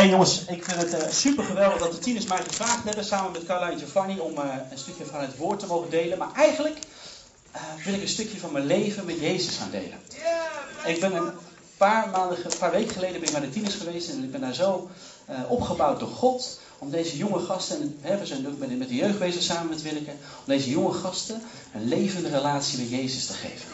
Hey jongens, ik vind het uh, super geweldig dat de tieners mij gevraagd hebben samen met Carla en Giovanni om uh, een stukje van het woord te mogen delen. Maar eigenlijk uh, wil ik een stukje van mijn leven met Jezus gaan delen. Ik ben een paar, maanden, een paar weken geleden ben ik bij de tieners geweest en ik ben daar zo opgebouwd door God om deze jonge gasten, en hè, we zijn ook met de jeugd bezig samen met Willeke, om deze jonge gasten een levende relatie met Jezus te geven.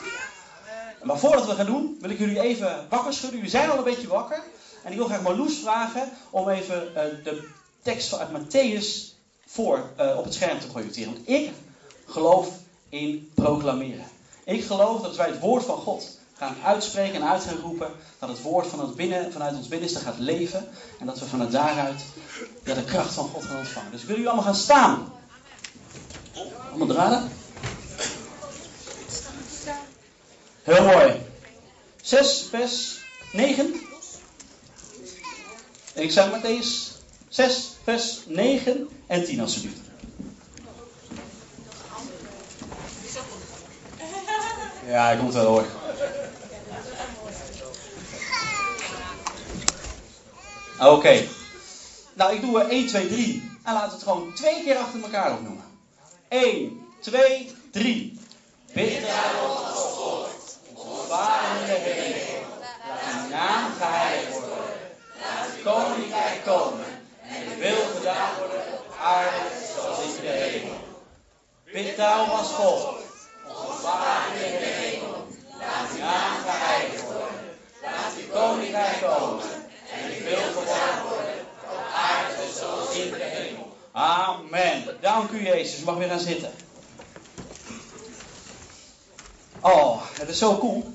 Maar voordat we gaan doen, wil ik jullie even wakker schudden. Jullie zijn al een beetje wakker. En ik wil graag Marloes vragen om even uh, de tekst uit Matthäus voor uh, op het scherm te projecteren. Want ik geloof in proclameren. Ik geloof dat wij het woord van God gaan uitspreken en uit gaan roepen, dat het woord van binnen, vanuit ons binnenste gaat leven. En dat we vanuit daaruit de kracht van God gaan ontvangen. Dus ik wil jullie allemaal gaan staan. Allemaal draden. Heel mooi. 6 vers 9. Ik zeg Matthäus 6 vers 9 en 10 alsjeblieft. Ja, ik komt wel hoor. Oké. Nou, ik doe er 1, 2, 3. En laten we het gewoon twee keer achter elkaar opnoemen. 1, 2, 3. Bid daarom als de. Laat uw naam geheiligd worden. Laat uw koninkrijk komen. En uw wil gedaan worden op aarde zoals in de hemel. Bid daarom als volgt. Onze in de hemel. Laat uw naam geheiligd worden. Laat uw koninkrijk komen. En uw wil gedaan worden op aarde zoals in de hemel. Amen. Dank u Jezus. Mag weer gaan zitten. Oh, het is zo cool.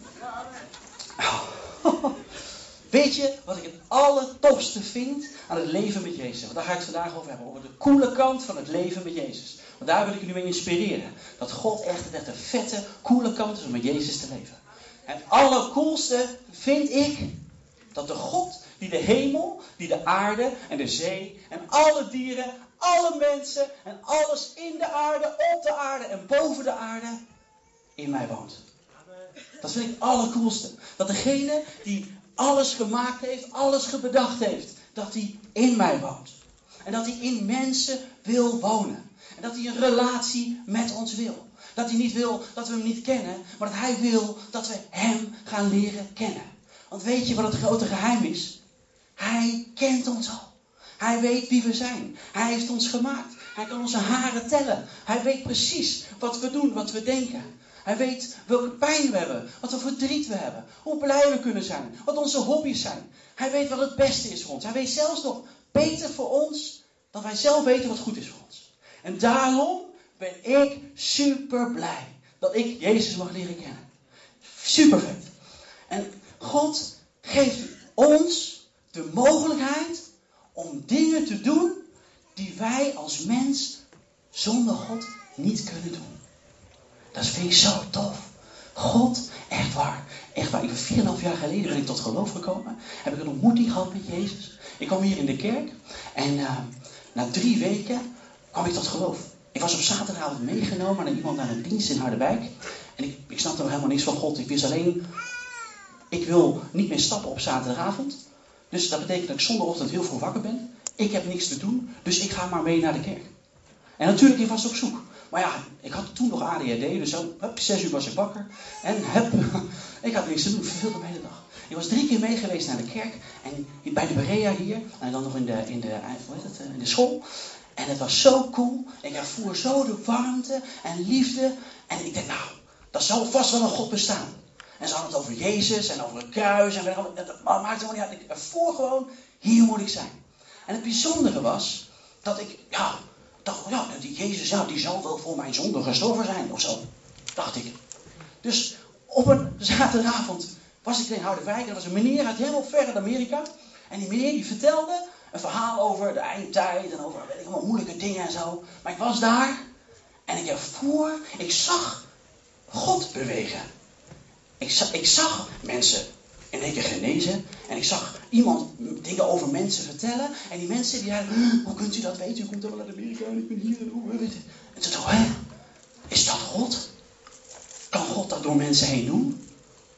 Weet je wat ik het allertopste vind aan het leven met Jezus? Want daar ga ik het vandaag over hebben. Over de coole kant van het leven met Jezus. Want daar wil ik jullie mee inspireren. Dat God echt, echt een vette, coole kant is om met Jezus te leven. En het allercoolste vind ik dat de God die de hemel, die de aarde en de zee en alle dieren, alle mensen en alles in de aarde, op de aarde en boven de aarde in mij woont. Dat vind ik het allercoolste. Dat degene die alles gemaakt heeft, alles gebedacht heeft, dat hij in mij woont. En dat hij in mensen wil wonen. En dat hij een relatie met ons wil. Dat hij niet wil dat we hem niet kennen, maar dat hij wil dat we hem gaan leren kennen. Want weet je wat het grote geheim is? Hij kent ons al. Hij weet wie we zijn. Hij heeft ons gemaakt. Hij kan onze haren tellen. Hij weet precies wat we doen, wat we denken. Hij weet welke pijn we hebben, wat voor verdriet we hebben, hoe blij we kunnen zijn, wat onze hobby's zijn. Hij weet wat het beste is voor ons. Hij weet zelfs nog beter voor ons dan wij zelf weten wat goed is voor ons. En daarom ben ik super blij dat ik Jezus mag leren kennen. Super vet. En God geeft ons de mogelijkheid om dingen te doen die wij als mens zonder God niet kunnen doen. Dat vind ik zo tof. God, echt waar. Echt waar. Ik ben 4,5 jaar geleden ben ik tot geloof gekomen. Heb ik een ontmoeting gehad met Jezus. Ik kwam hier in de kerk. En uh, na drie weken kwam ik tot geloof. Ik was op zaterdagavond meegenomen naar iemand naar een dienst in Harderwijk. En ik, ik snapte nog helemaal niks van God. Ik wist alleen, ik wil niet meer stappen op zaterdagavond. Dus dat betekent dat ik zondagochtend heel vroeg wakker ben. Ik heb niks te doen, dus ik ga maar mee naar de kerk. En natuurlijk, ik was op zoek. Maar ja, ik had toen nog ADHD, dus hup, zes uur was ik wakker. En hup, ik had niks te doen, verveelde de hele dag. Ik was drie keer mee geweest naar de kerk. En bij de Berea hier. En dan nog in de, in de, eh, in de school. En het was zo cool. Ik ervoer zo de warmte en liefde. En ik denk, nou, dat zal vast wel een God bestaan. En ze hadden het over Jezus en over het kruis. En dat maakte me niet uit. Ik ervoer gewoon, hier moet ik zijn. En het bijzondere was dat ik, ja, dacht, ja, die Jezus, ja, die zal wel voor mijn zonde gestorven zijn of zo. Dacht ik. Dus op een zaterdagavond was ik in Harderwijk. Er was een meneer uit helemaal ver uit Amerika. En die meneer die vertelde een verhaal over de eindtijd en over weet allemaal moeilijke dingen en zo. Maar ik was daar en ik ervoer, ik zag God bewegen. Ik zag, ik zag mensen in één keer genezen. En ik zag iemand dingen over mensen vertellen. En die mensen die zeiden, hoe kunt u dat weten? U komt wel uit Amerika en ik ben hier. En, hoe, en toen dacht ik? Is dat God? Kan God dat door mensen heen doen?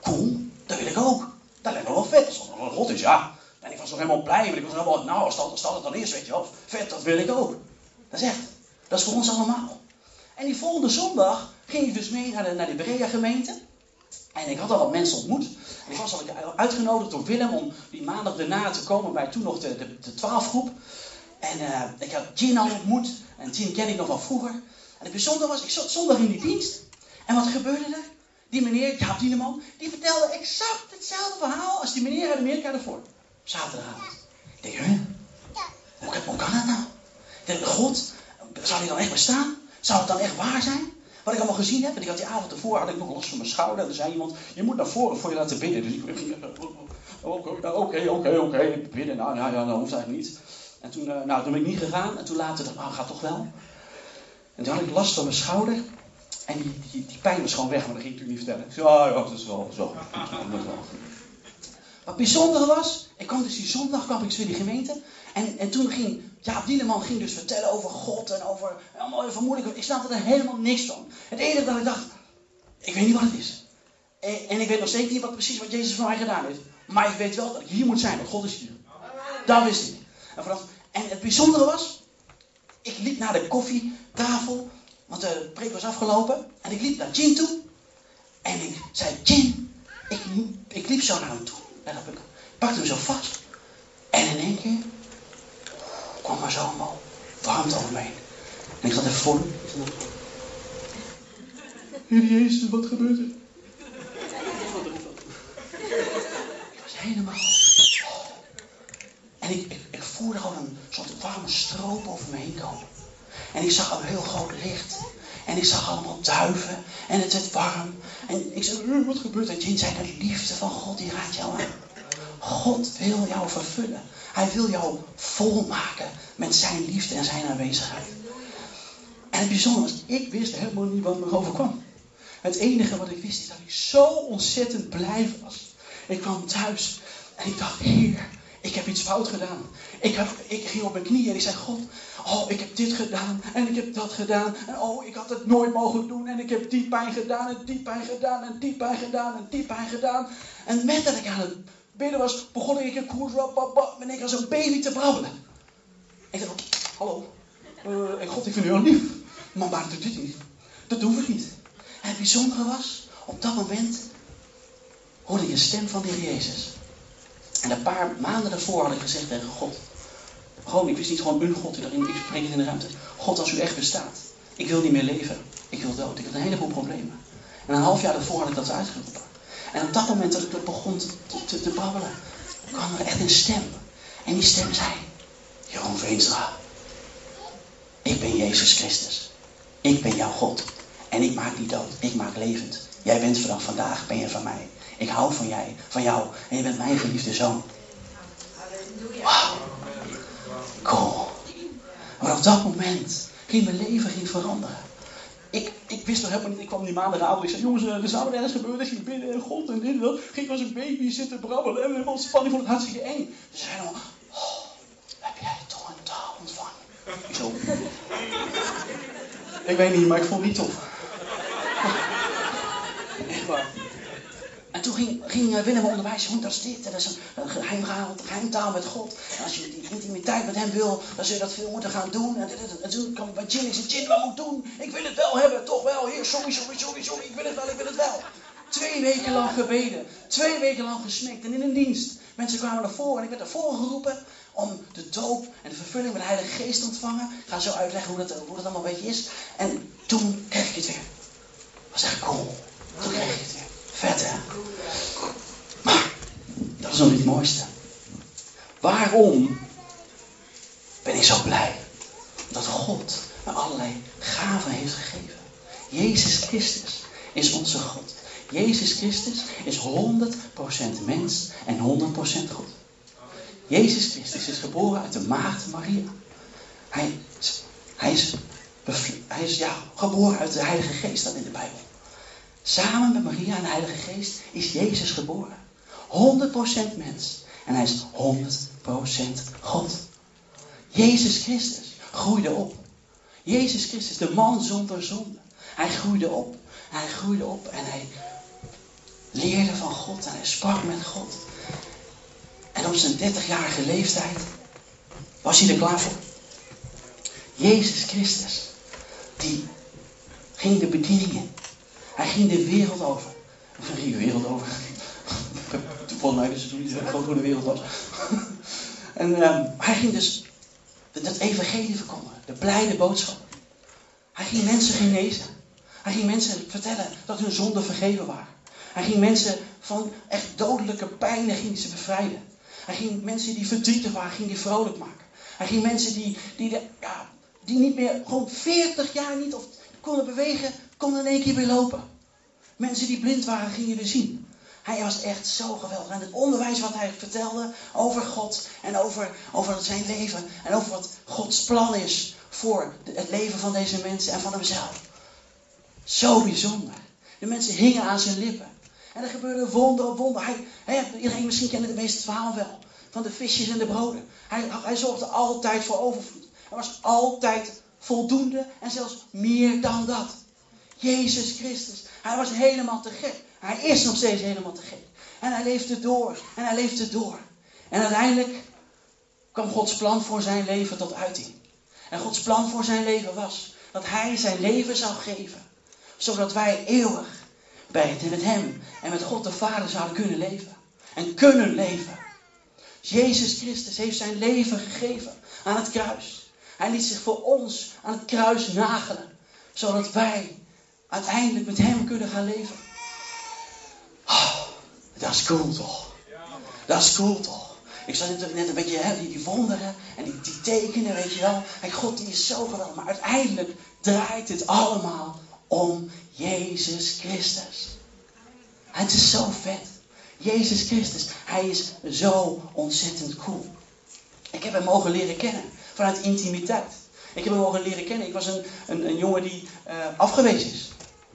Cool, dat wil ik ook. Dat lijkt me wel vet. Als er een God is, ja. En ik was nog helemaal blij, want ik was helemaal, nou, als dat, dat het dan is, weet je wel, vet, dat wil ik ook. Dat is echt, dat is voor ons allemaal. En die volgende zondag ging ik dus mee naar de, naar de gemeente. En ik had al wat mensen ontmoet. Ik was al uitgenodigd door Willem om die maandag daarna te komen bij toen nog de, de, de 12 groep. En uh, ik had Jean al ontmoet. En Jean ken ik nog van vroeger. En het bijzondere was, ik zat zondag in die dienst. En wat gebeurde er? Die meneer, Jaap Dieneman, die vertelde exact hetzelfde verhaal als die meneer uit Amerika ervoor. Zaterdagavond. Ik denk, hè? Hoe, hoe kan dat nou? Ik denk, God, zou hij dan echt bestaan? Zou het dan echt waar zijn? Wat ik allemaal gezien heb, en ik had die avond ervoor, had ik nog los van mijn schouder. En er zei iemand, je moet naar voren voor je laten bidden. Dus ik ging, oké, oké, oké, bidden. Nou, ja, ja, dat hoeft eigenlijk niet. En toen, uh, nou, toen ben ik niet gegaan. En toen later dacht ik, oh, gaat toch wel. En toen had ik last van mijn schouder. En die, die, die pijn was gewoon weg, maar dat ging ik natuurlijk niet vertellen. Ik zei, oh, ja, dat is wel zo. Dat is wel. Wat bijzonder was, ik kwam dus die zondag kwam ik dus weer die gemeente. En, en toen ging Jaap Dieneman ging dus vertellen over God en over allemaal vermoedelijk. Ik snapte er helemaal niks van. Het enige dat ik dacht, ik weet niet wat het is. En, en ik weet nog steeds niet wat, precies wat Jezus voor mij gedaan heeft. Maar ik weet wel dat ik hier moet zijn, want God is hier. Dat wist ik. En, vanaf, en het bijzondere was, ik liep naar de koffietafel, want de preek was afgelopen. En ik liep naar Jin toe. En ik zei, Jin, ik, ik liep zo naar hem toe. En ik pakte hem zo vast. En in één keer kwam er zo allemaal warmte over me heen. En ik zat even voor hem. Heer Jezus, wat gebeurt er? Ik was helemaal... En ik, ik, ik voelde gewoon een soort warme stroop over me heen komen. En ik zag een heel groot licht. En ik zag allemaal duiven. En het werd warm. En ik zei, wat gebeurt er? Jin zei, de liefde van God, die raakt jou aan. God wil jou vervullen. Hij wil jou volmaken met zijn liefde en zijn aanwezigheid. En het bijzondere was, ik wist helemaal niet wat me overkwam. Het enige wat ik wist is dat ik zo ontzettend blij was. Ik kwam thuis en ik dacht, Heer, ik heb iets fout gedaan. Ik, heb, ik ging op mijn knieën en ik zei, God, oh, ik heb dit gedaan en ik heb dat gedaan. En oh, ik had het nooit mogen doen en ik heb die pijn gedaan en die pijn gedaan en die pijn gedaan en die pijn gedaan. En met dat ik aan het bidden was, begon ik een koers, en ik als een baby te brabbelen. Ik dacht, hallo, uh, God, ik vind u al lief. Maar maar doet dit niet. Dat hoef ik niet. En het bijzondere was, op dat moment hoorde ik een stem van de Jezus. En een paar maanden daarvoor had ik gezegd tegen God. Gewoon, ik wist niet gewoon een God, ik spreek in de ruimte. God, als u echt bestaat. Ik wil niet meer leven. Ik wil dood. Ik had een heleboel problemen. En een half jaar daarvoor had ik dat uitgeroepen. En op dat moment dat ik dat begon te, te, te babbelen, kwam er echt een stem. En die stem zei, Jeroen Veenstra, ik ben Jezus Christus. Ik ben jouw God. En ik maak niet dood, ik maak levend. Jij bent vanaf vandaag, ben je van mij. Ik hou van jij, van jou. En je bent mijn geliefde zoon. Wauw. Cool. Maar op dat moment ging mijn leven ging veranderen ik, ik wist nog helemaal niet. Ik kwam die maandagavond. Ik zei: Jongens, er zou er ergens gebeuren. Ik ging binnen en God en dit en dat. Ging als een baby zitten brabbelen. En helemaal spanning. vond het hartstikke eng. Ze zeiden allemaal: oh, Heb jij toch een taal ontvangen? Ik zo. ik weet niet, maar ik het niet tof. Echt waar. En toen ging, ging eh, Willem onderwijzen, dat is dit, dat is een, een geheimtaal met God. En als je die intimiteit met hem wil, dan zul je dat veel moeten gaan doen. En, en, toen kwam ik bij Jin, ik zei, Jin, wat moet ik doen? Ik wil het wel hebben, toch wel. Heer, sorry, sorry, sorry, sorry, ik wil het wel, ik wil het wel. Twee weken lang gebeden, twee weken lang gesmeekt en in een dienst. Mensen kwamen naar voren en ik werd voren geroepen om de doop en de vervulling met de Heilige Geest te ontvangen. Ik ga zo uitleggen hoe dat, hoe dat allemaal een beetje is. En toen kreeg ik het weer. Dat was echt cool. Toen kreeg ik het. Maar, dat is nog niet het mooiste. Waarom ben ik zo blij? Dat God me allerlei gaven heeft gegeven. Jezus Christus is onze God. Jezus Christus is 100% mens en 100% God. Jezus Christus is geboren uit de maagd Maria. Hij, hij, is, hij is ja, geboren uit de Heilige Geest, staat in de Bijbel. Samen met Maria en de Heilige Geest is Jezus geboren. 100% mens. En hij is 100% God. Jezus Christus groeide op. Jezus Christus, de man zonder zonde. Hij groeide op. Hij groeide op en hij leerde van God en hij sprak met God. En op zijn 30-jarige leeftijd was hij er klaar voor. Jezus Christus, die ging de bedieningen. Hij ging de wereld over. Of ging de wereld over. Mij is het toen niet groot hoe de wereld was. en um, hij ging dus dat evangelie verkondigen. De blijde boodschap. Hij ging mensen genezen. Hij ging mensen vertellen dat hun zonden vergeven waren. Hij ging mensen van echt dodelijke pijnen ging ze bevrijden. Hij ging mensen die verdrietig waren, ging die vrolijk maken. Hij ging mensen die, die, de, ja, die niet meer, gewoon 40 jaar niet of konden bewegen, konden in één keer weer lopen. Mensen die blind waren, gingen weer zien. Hij was echt zo geweldig. En het onderwijs wat hij vertelde over God en over, over zijn leven en over wat Gods plan is voor het leven van deze mensen en van hemzelf. Zo bijzonder. De mensen hingen aan zijn lippen. En er gebeurde wonder op wonder. Hij, iedereen misschien kent het meeste verhaal wel. Van de visjes en de broden. Hij, hij zorgde altijd voor overvloed. Hij was altijd voldoende en zelfs meer dan dat. Jezus Christus. Hij was helemaal te gek. Hij is nog steeds helemaal te gek. En hij leefde door. En hij leefde door. En uiteindelijk kwam Gods plan voor zijn leven tot uiting. En Gods plan voor zijn leven was dat hij zijn leven zou geven. Zodat wij eeuwig bij het, met hem en met God de Vader zouden kunnen leven. En kunnen leven. Jezus Christus heeft zijn leven gegeven aan het kruis. Hij liet zich voor ons aan het kruis nagelen. Zodat wij uiteindelijk met hem kunnen gaan leven. Oh, dat is cool toch? Dat is cool toch? Ik zat net een beetje, hè, die, die wonderen en die, die tekenen, weet je wel. En God die is zo geweldig. Maar uiteindelijk draait het allemaal om Jezus Christus. Het is zo vet. Jezus Christus, hij is zo ontzettend cool. Ik heb hem mogen leren kennen vanuit intimiteit. Ik heb hem mogen leren kennen. Ik was een, een, een jongen die uh, afgewezen is.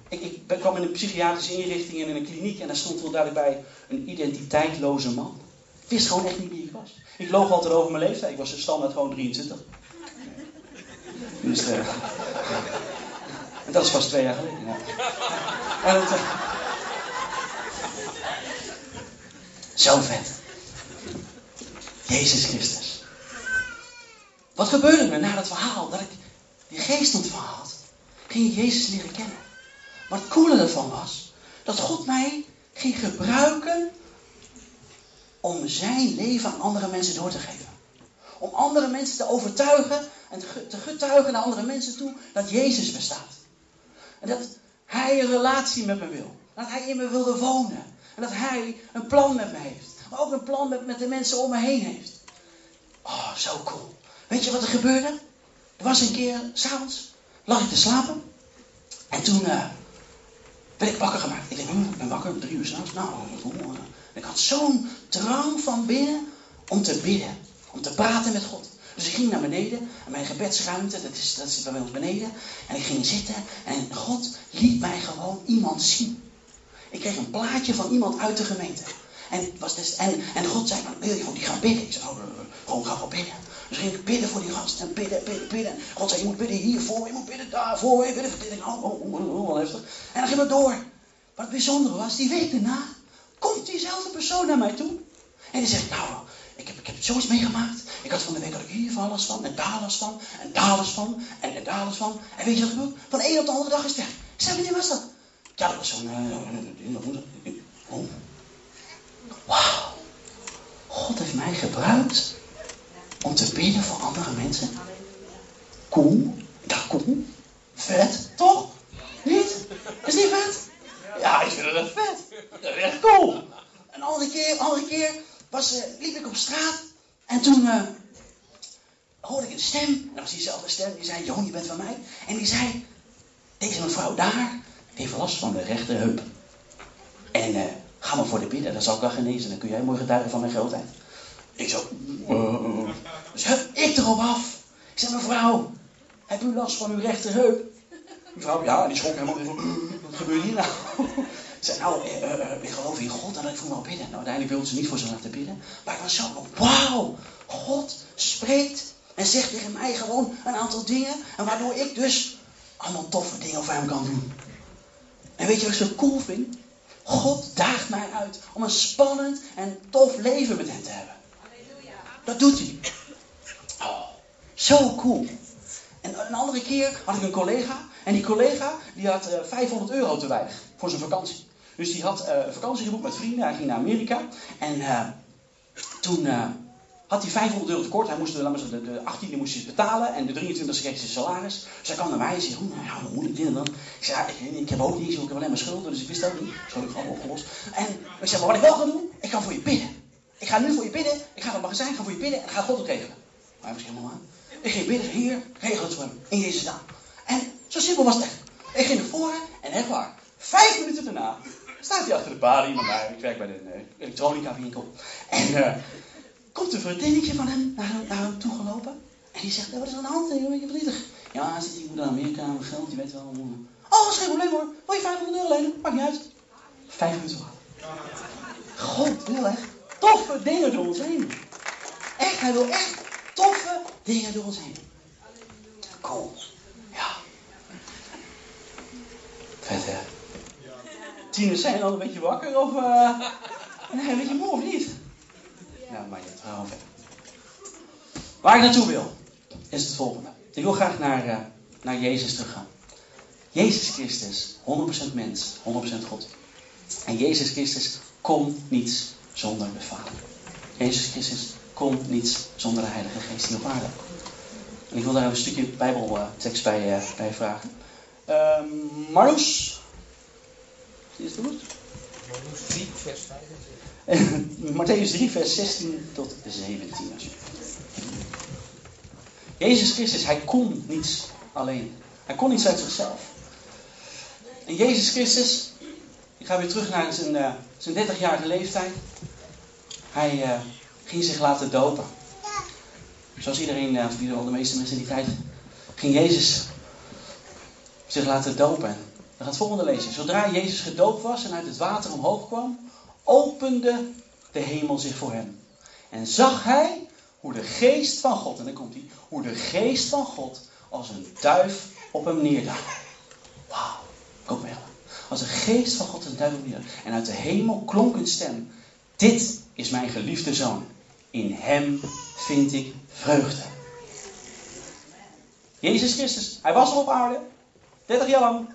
Ik, ik kwam in een psychiatrische inrichting en in een kliniek en daar stond wel duidelijk bij een identiteitloze man. Ik wist gewoon echt niet wie ik was. Ik loog altijd over mijn leeftijd. Ik was een standaard gewoon 23. Dus, uh, en dat is pas twee jaar geleden. Ja. En uh, zo vet. Jezus Christus. Wat gebeurde er na dat verhaal? Dat ik die geest ontvangen had. Ging ik Jezus leren kennen. Maar het coole ervan was dat God mij ging gebruiken om zijn leven aan andere mensen door te geven. Om andere mensen te overtuigen en te getuigen naar andere mensen toe dat Jezus bestaat. En dat hij een relatie met me wil. Dat hij in me wilde wonen. En dat hij een plan met me heeft. Maar ook een plan met, met de mensen om me heen heeft. Oh, zo cool. Weet je wat er gebeurde? Er was een keer, s'avonds, lag ik te slapen. En toen uh, werd ik wakker gemaakt. Ik denk, hm, ik ben wakker, drie uur s'nachts. Nou, ik had zo'n drang van binnen om te bidden. Om te praten met God. Dus ik ging naar beneden. En mijn gebedsruimte, dat, is, dat zit bij ons beneden. En ik ging zitten. En God liet mij gewoon iemand zien. Ik kreeg een plaatje van iemand uit de gemeente. En, was des, en, en God zei, wil je voor die gaan bidden? Ik zei, oh, gewoon ga wel bidden. Dus ging ik bidden voor die gast. En bidden, bidden, bidden. God zei, je moet bidden hiervoor, je moet bidden daarvoor. Je bidden dit. Oh, oh, oh, heftig. En dan ging het door. Wat het bijzondere was, die week daarna komt diezelfde persoon naar mij toe. En die zegt, nou, ik heb, ik heb zoiets meegemaakt. Ik had van de week had ik hier van last van, en daar last van, en daar last van, en, daar last van. En weet je wat gebeurt? Van de een op de andere dag is het weg. Ik zei, wanneer was dat? Ja, dat was zo'n... Uh, oh. Wauw. God heeft mij gebruikt om te bidden voor andere mensen. Cool. Ja, cool. Vet, toch? Niet? Is niet vet? Ja, ik vind het echt vet. Dat echt cool. Een andere keer, andere keer was, uh, liep ik op straat. En toen uh, hoorde ik een stem. En dat was diezelfde stem. Die zei, Johan, je bent van mij. En die zei, deze mevrouw daar, heeft last van de rechterheup. En uh, ga maar voor de bidden, dan zal ik wel genezen. Dan kun jij mooi getuigen van mijn grootheid. Ik zo, uh, dus hup, ik erop af. Ik zei, mevrouw, heb u last van uw rechterheup? Mevrouw, ja, die schrok helemaal. Wat gebeurt hier nou? Ik zei, nou, uh, uh, ik geloof in God en ik voel me bidden. Nou, uiteindelijk wilde ze niet voor ze laten bidden. Maar ik was zo, wauw, God spreekt en zegt tegen mij gewoon een aantal dingen. En waardoor ik dus allemaal toffe dingen voor hem kan doen. En weet je wat ik zo cool vind? God daagt mij uit om een spannend en tof leven met hem te hebben. Dat doet hij. Zo cool. En een andere keer had ik een collega. En die collega die had 500 euro te weinig voor zijn vakantie. Dus die had een vakantie geboekt met vrienden. Hij ging naar Amerika. En toen had hij 500 euro tekort. Hij moest de, de, de 18e moest hij betalen en de 23e kreeg zijn salaris. Dus hij kwam naar mij en zei, oh, nou hoe moet ik dit dan? Ik zei, ik, heb ook niet, ik heb alleen maar schulden, dus ik wist ook niet. Zo heb ik gewoon opgelost. En ik zei, maar wat ik wel ga doen, ik ga voor je bidden. Ik ga nu voor je bidden, ik ga naar het magazijn, ik ga voor je bidden en ga God het regelen. Maar hij was helemaal aan. Ik ging bidden, hier, regel het voor hem, in Jezus naam. En zo simpel was het echt. Ik ging naar voren en echt waar, vijf minuten daarna staat hij achter de balie, maar mij, ik werk bij de uh, elektronica winkel. En uh, komt een vriendinnetje van hem naar, hem toe gelopen. En die zegt, wat is er aan de hand? Een beetje verdrietig. Ja, zit hij moet naar Amerika, mijn geld, je weet wel. Oh, dat is geen probleem hoor. Wil je 500 euro lenen? Maakt niet uit. Vijf minuten later. God wil echt toffe dingen door ons heen. Echt, hij wil echt toffe dingen door ons heen. Cool. Ja. Vet hè? Tieners zijn al een beetje wakker of... Uh... Nee, weet je moe of niet? Ja, maar je gaan verder. Waar ik naartoe wil, is het volgende. Ik wil graag naar, uh, naar Jezus terug gaan. Jezus Christus, 100% mens, 100% God. En Jezus Christus komt niets zonder de Vader. Jezus Christus komt niets zonder de Heilige Geest die op aarde. En ik wil daar een stukje Bijbeltekst bij, uh, bij vragen. Uh, Marloes? Is het goed? Marloes 3, vers 5. Matthäus 3, vers 16 tot 17. Jezus Christus, hij kon niets alleen. Hij kon niets uit zichzelf. En Jezus Christus, ik ga weer terug naar zijn, uh, zijn 30-jarige leeftijd. Hij uh, ging zich laten dopen. Zoals iedereen, uh, of de meeste mensen in die tijd, ging Jezus zich laten dopen. Dan gaat het volgende lezen. Zodra Jezus gedoopt was en uit het water omhoog kwam, opende de hemel zich voor hem. En zag hij hoe de geest van God, en dan komt hij, hoe de geest van God als een duif op hem neerdaalde. Wauw, kom mee. Als de geest van God een duif op hem En uit de hemel klonk een stem. Dit is mijn geliefde zoon. In hem vind ik vreugde. Jezus Christus, hij was er op aarde, 30 jaar lang.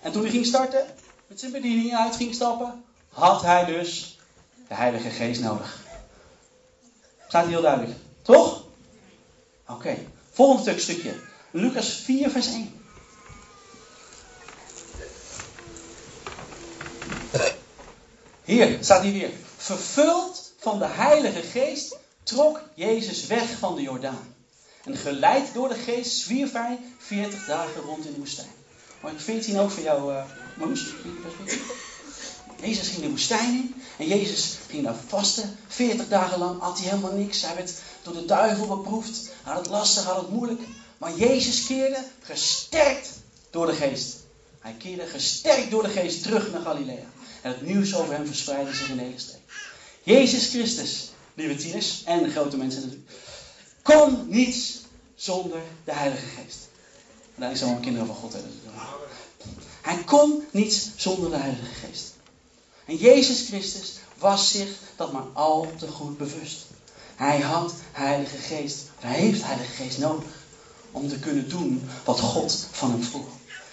En toen hij ging starten, met zijn bediening uit ging stappen, had hij dus de Heilige Geest nodig. Staat heel duidelijk. Toch? Oké. Volgende stukje. Lucas 4, vers 1. Hier staat hij weer. Vervuld van de Heilige Geest trok Jezus weg van de Jordaan. En geleid door de Geest zwierf hij 40 dagen rond in de woestijn. Maar 14 ook voor jou, uh, Jezus ging de woestijn in. En Jezus ging daar vasten. 40 dagen lang had hij helemaal niks. Hij werd door de duivel beproefd. Had het lastig, had het moeilijk. Maar Jezus keerde gesterkt door de geest. Hij keerde gesterkt door de geest terug naar Galilea. En het nieuws over hem verspreidde zich in de hele streek. Jezus Christus, lieve tieners en grote mensen natuurlijk, kon niets zonder de Heilige Geest. En daar is allemaal kinderen van God hebben. Hij kon niets zonder de Heilige Geest. En Jezus Christus was zich dat maar al te goed bewust. Hij had Heilige Geest, hij heeft Heilige Geest nodig om te kunnen doen wat God van hem vroeg.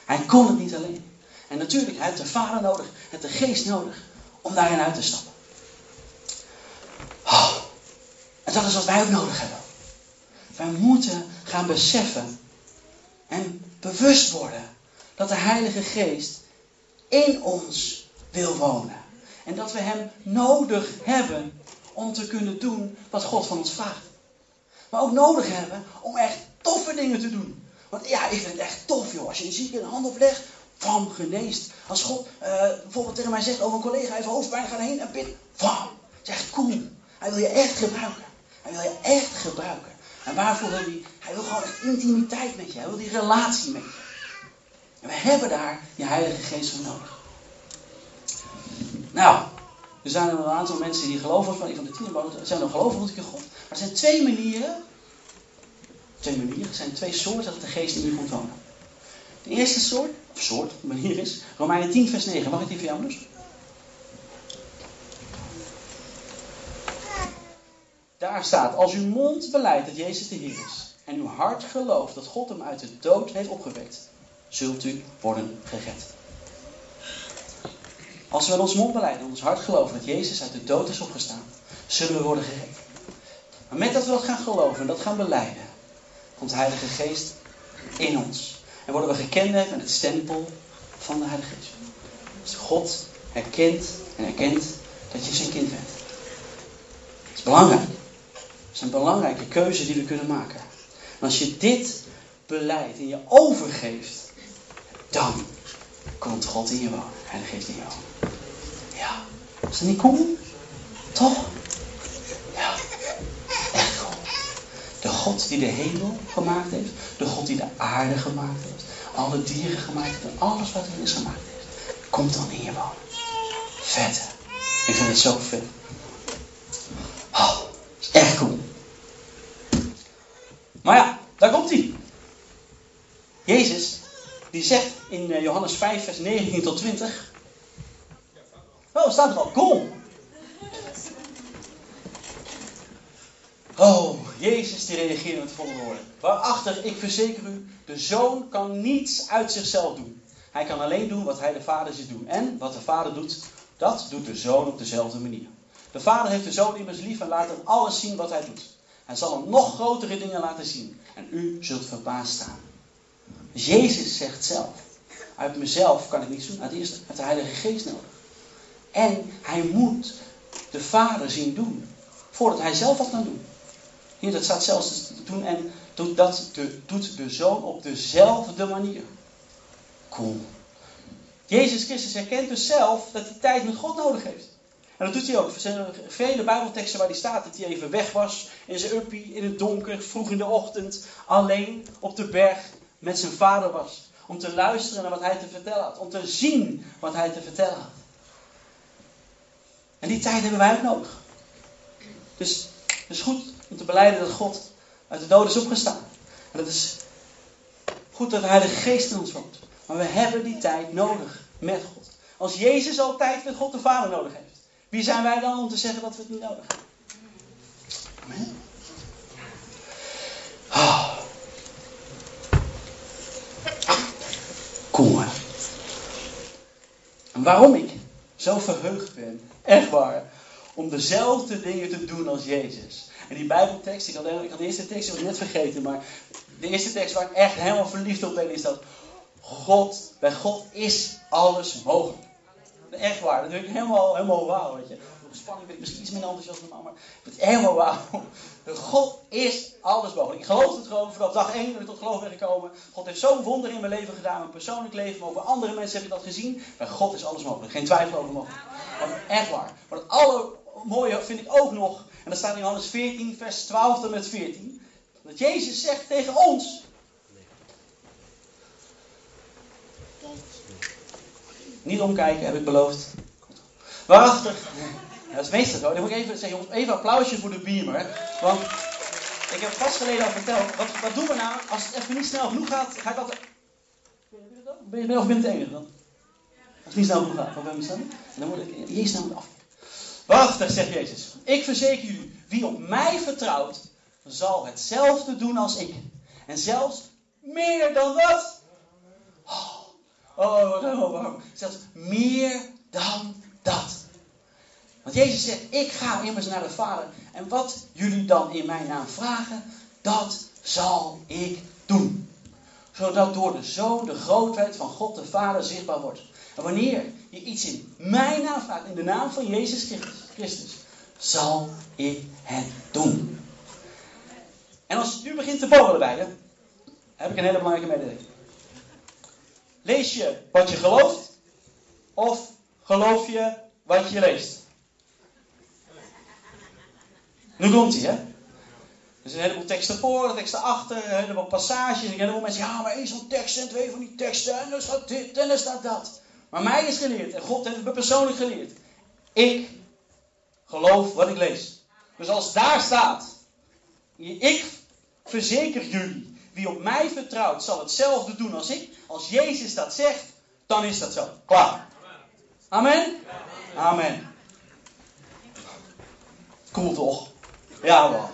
Hij kon het niet alleen. En natuurlijk, hij heeft de Vader nodig, hij heeft de Geest nodig om daarin uit te stappen. Oh, en dat is wat wij ook nodig hebben. Wij moeten gaan beseffen en bewust worden dat de Heilige Geest in ons wil wonen. En dat we Hem nodig hebben om te kunnen doen wat God van ons vraagt. Maar ook nodig hebben om echt toffe dingen te doen. Want ja, ik vind het echt tof joh. Als je een zieke een hand oplegt, van geneest. Als God uh, bijvoorbeeld tegen mij zegt over een collega, hij heeft hoofdpijn, ga heen en bid. Van, het is echt cool. Hij wil je echt gebruiken. Hij wil je echt gebruiken. En waarvoor wil hij? Hij wil gewoon intimiteit met je. Hij wil die relatie met je. En we hebben daar die Heilige Geest voor nodig. Nou, er zijn een aantal mensen die geloven, van, van de tienerboten, zijn nog geloven in God. Maar er zijn twee manieren, twee manieren, er zijn twee soorten dat de geest in je komt wonen. De eerste soort, of soort, manier is, Romeinen 10 vers 9. Mag ik die voor dus? Daar staat, als uw mond beleidt dat Jezus de Heer is en uw hart gelooft dat God hem uit de dood heeft opgewekt, zult u worden gered. Als we met ons mond beleiden en ons hart geloven dat Jezus uit de dood is opgestaan, zullen we worden gered. Maar met dat we dat gaan geloven en dat gaan beleiden, komt de Heilige Geest in ons. En worden we gekend met het stempel van de Heilige Geest. Dus God herkent en erkent dat je zijn kind bent. Dat is belangrijk. Is een belangrijke keuze die we kunnen maken. En als je dit beleidt en je overgeeft, dan komt God in je wonen. Heilige Geest in wonen. Ja. Is dat niet cool? Toch? Ja. Echt cool. De God die de hemel gemaakt heeft. De God die de aarde gemaakt heeft. Alle dieren gemaakt heeft. En alles wat er is gemaakt heeft. Komt dan in je wonen. Vet. Ik vind het zo vet. Oh, is echt cool. Maar ja, daar komt hij. Jezus, die zegt in eh, Johannes 5, vers 19 tot 20. Oh, staat er al. Cool. Oh, Jezus die reageerde met de volgende woorden. Waarachtig, ik verzeker u, de zoon kan niets uit zichzelf doen. Hij kan alleen doen wat hij de vader ziet doen. En wat de vader doet, dat doet de zoon op dezelfde manier. De vader heeft de zoon immers lief en laat hem alles zien wat hij doet. Hij zal hem nog grotere dingen laten zien. En u zult verbaasd staan. Dus Jezus zegt zelf. Uit mezelf kan ik niets doen. Uit de, uit de Heilige Geest nodig. En hij moet de Vader zien doen. Voordat hij zelf wat kan doen. Hier, dat staat zelfs doen. En doet dat de, doet de Zoon op dezelfde manier. Cool. Jezus Christus herkent dus zelf dat hij tijd met God nodig heeft. En dat doet hij ook. Er zijn vele Bijbelteksten waar hij staat dat hij even weg was. In zijn uppie, in het donker, vroeg in de ochtend. Alleen op de berg met zijn vader was. Om te luisteren naar wat hij te vertellen had. Om te zien wat hij te vertellen had. En die tijd hebben wij ook nodig. Dus het is goed om te beleiden dat God uit de dood is opgestaan. En het is goed dat de Heilige Geest in ons woont. Maar we hebben die tijd nodig met God. Als Jezus al tijd met God de Vader nodig heeft. Wie zijn wij dan om te zeggen dat we het niet nodig hebben? En waarom ik zo verheugd ben, echt waar, om dezelfde dingen te doen als Jezus. En die Bijbeltekst, ik had, ik had de eerste tekst ik net vergeten, maar de eerste tekst waar ik echt helemaal verliefd op ben, is dat God, bij God is alles mogelijk. Echt waar, dat ik helemaal, helemaal wauw, weet je. Spanning ben ik misschien iets minder enthousiast dan maar het is helemaal wauw. God is alles mogelijk. Ik geloof het gewoon vanaf dag 1 dat ik tot geloof ben gekomen. God heeft zo'n wonder in mijn leven gedaan, mijn persoonlijk leven, maar ook bij andere mensen heb ik dat gezien. Bij God is alles mogelijk, geen twijfel over mogelijk. Echt waar. Maar het allermooie vind ik ook nog, en dat staat in Johannes 14, vers 12 tot met 14. Dat Jezus zegt tegen ons, Niet omkijken, heb ik beloofd. Waarachtig. Ja, dat is meestal zo. Dan moet ik even zeggen, even applausje voor de beamer. Want ik heb vast geleden al verteld, wat, wat doen we nou als het even niet snel genoeg gaat, ga ik altijd... Ben je, ben of ben het enige dan? Als het niet snel genoeg gaat, wat ben je staan? Dan moet ik Jezus snel af. Waarachtig, zegt Jezus. Ik verzeker jullie, wie op mij vertrouwt, zal hetzelfde doen als ik. En zelfs meer dan dat. Oh. Wat helemaal warm. Zelfs meer dan dat. Want Jezus zegt, ik ga immers naar de Vader. En wat jullie dan in mijn naam vragen, dat zal ik doen. Zodat door de Zoon de grootheid van God de Vader zichtbaar wordt. En wanneer je iets in mijn naam vraagt, in de naam van Jezus Christus, zal ik het doen. En als het nu begint te borrelen bij je, heb ik een hele belangrijke mededeling. Lees je wat je gelooft? Of geloof je wat je leest? Nu komt hij, hè? Er zijn een heleboel teksten voor, teksten achter, een heleboel passages. En een heleboel mensen, ja, maar één zo'n tekst en twee van die teksten. En er staat dit en er staat dat. Maar mij is geleerd, en God heeft het me persoonlijk geleerd. Ik geloof wat ik lees. Dus als daar staat, ik verzeker jullie wie op mij vertrouwt, zal hetzelfde doen als ik. Als Jezus dat zegt, dan is dat zo. Klaar. Amen? Amen. Cool toch? Ja man,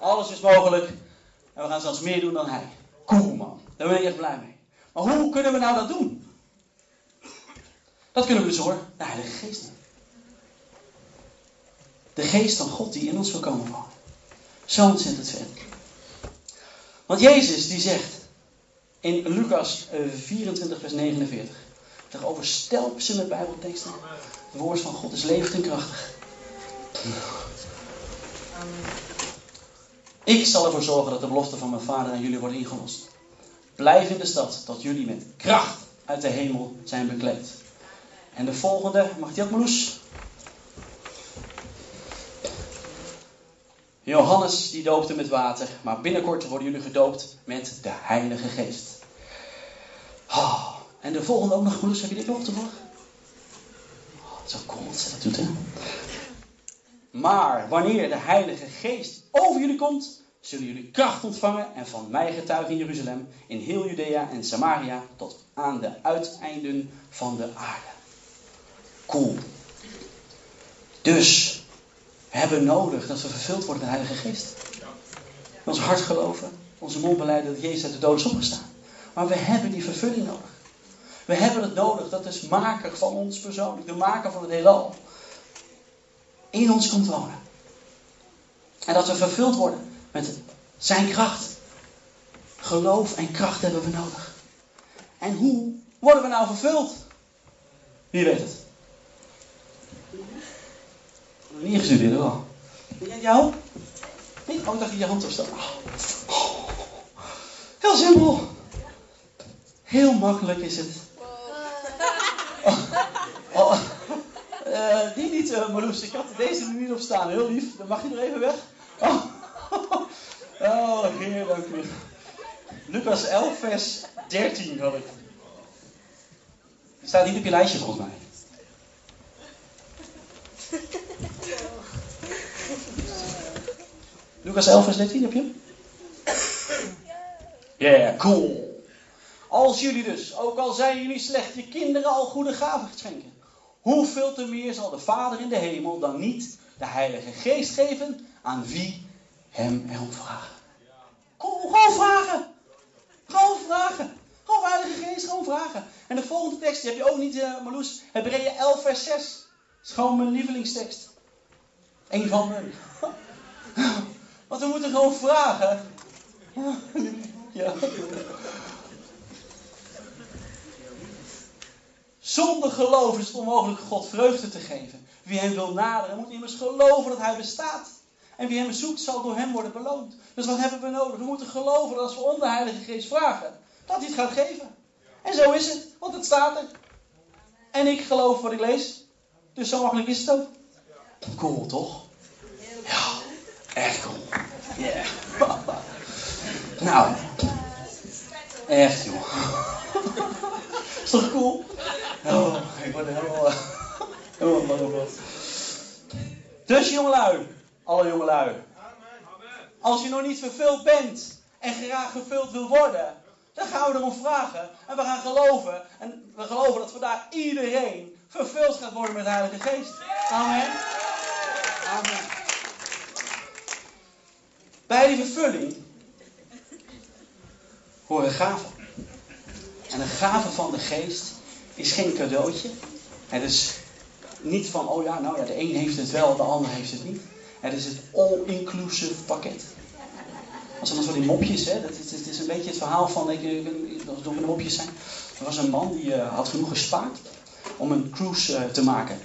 alles is mogelijk. En we gaan zelfs meer doen dan hij. Cool man, daar ben ik echt blij mee. Maar hoe kunnen we nou dat doen? Dat kunnen we dus hoor, de Heilige Geest. De geest van God die in ons wil komen wonen. Zo ontzettend vet. Want Jezus die zegt in Lucas 24 eh, vers 49. Toch overstelp ze met bijbelteksten. Het woord van God is levend en krachtig. Ik zal ervoor zorgen dat de belofte van mijn vader aan jullie wordt ingelost. Blijf in de stad tot jullie met kracht uit de hemel zijn bekleed. En de volgende, mag die ook? Johannes die doopte met water, maar binnenkort worden jullie gedoopt met de Heilige Geest. Oh, en de volgende ook nog, Marloes, heb je dit nog toevallig? Oh, zo cool dat ze dat doet, hè? Maar wanneer de Heilige Geest over jullie komt, zullen jullie kracht ontvangen en van mij getuigen in Jeruzalem, in heel Judea en Samaria, tot aan de uiteinden van de aarde. Cool. Dus hebben nodig dat we vervuld worden met de Heilige Geest. Ons hart geloven, onze mond beleiden dat Jezus uit de dood is opgestaan. Maar we hebben die vervulling nodig. We hebben het nodig dat de maker van ons persoonlijk, de maker van het heelal, in ons komt wonen. En dat we vervuld worden met zijn kracht. Geloof en kracht hebben we nodig. En hoe worden we nou vervuld? Wie weet het? Niet ingestudeerd wel. En jou? Niet? Oh, ik dacht je hand opstaan. Oh. Heel simpel. Heel makkelijk is het. Oh. Oh. Uh, die niet, uh, Marloes. Ik had deze er niet op staan. Heel lief. Dan mag je er even weg. Oh, oh heer. Lucas 11, vers 13 had ik. Staat niet op je lijstje volgens mij. Lucas 11, vers 13 heb je Ja, yeah, cool. Als jullie dus, ook al zijn jullie slecht, je kinderen al goede gaven schenken. Hoeveel te meer zal de Vader in de hemel dan niet de Heilige Geest geven aan wie hem erom vragen? Kom, gewoon vragen. Gewoon vragen. Gewoon Heilige Geest, gewoon vragen. En de volgende tekst, die heb je ook niet, uh, Marloes. Hebreeën 11 vers 6. Dat is gewoon mijn lievelingstekst. Eén van mijn. Want we moeten gewoon vragen. Ja. Zonder geloof is het onmogelijk God vreugde te geven. Wie hem wil naderen, moet immers geloven dat hij bestaat. En wie hem zoekt, zal door hem worden beloond. Dus wat hebben we nodig? We moeten geloven dat als we om de Heilige Geest vragen, dat hij het gaat geven. En zo is het, want het staat er. En ik geloof wat ik lees. Dus zo makkelijk is het ook. Cool, toch? Echt cool. Yeah. Nou, echt joh. Is toch cool? Oh, ik word helemaal, helemaal bang op. Dus jongelui, alle jongelui. Als je nog niet vervuld bent en graag vervuld wil worden, dan gaan we erom vragen. En we gaan geloven. En we geloven dat vandaag iedereen vervuld gaat worden met de Heilige Geest. Amen. Amen. Bij die vervulling horen gaven. En een gave van de geest is geen cadeautje. Het is niet van, oh ja, nou ja, de een heeft het wel, de ander heeft het niet. Het is het all-inclusive pakket. Als er dan zo die mopjes, hè, dat het is een beetje het verhaal van, ik, als het de mopjes zijn. Er was een man die uh, had genoeg gespaard om een cruise uh, te maken.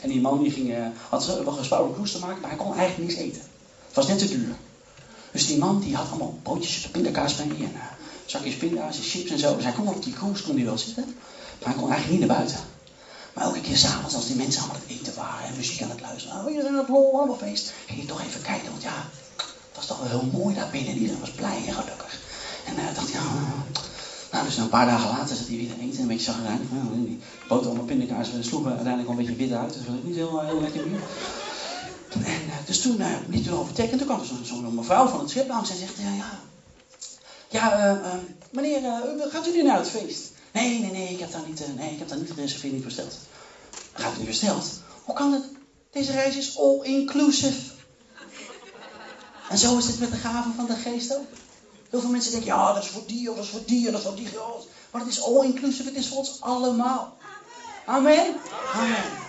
En die man die ging, uh, had wel gespaard om een cruise te maken, maar hij kon eigenlijk niets eten. Was net te duur. Dus die man die had allemaal broodjes, pindakaas bij en zakjes pinda's en chips en zo. Dus hij kon op die cruise kon hij wel zitten. Maar hij kon eigenlijk niet naar buiten. Maar elke keer s'avonds als die mensen aan het eten waren en muziek aan het luisteren. Oh, hier zijn het lol, allemaal feest. Ging je toch even kijken, want ja, het was toch wel heel mooi daar binnen. Iedereen was blij en gelukkig. En uh, dacht hij, oh. nou, dus een paar dagen later zat hij weer eten, een beetje zagrijnig. Nou, die boterham en pindakaas sloegen uiteindelijk al een beetje wit uit. Dus dat was niet heel, heel lekker meer. En uh, dus toen, uh, erover tekenen, toen kwam er zo'n zo mevrouw van het schip langs en zegt, ja, ja, ja, uh, meneer, uh, gaat u nu naar het feest? Nee, nee, nee, ik heb daar niet, nee, ik heb daar niet gereserveerd, niet besteld. Gaat u niet besteld? Hoe kan het? Deze reis is all inclusive. En zo is het met de gaven van de geest ook. Heel veel mensen denken, ja, dat is voor die, of dat is voor die, en dat is voor die. Maar het is all-inclusive, het is voor ons allemaal. Amen. Amen.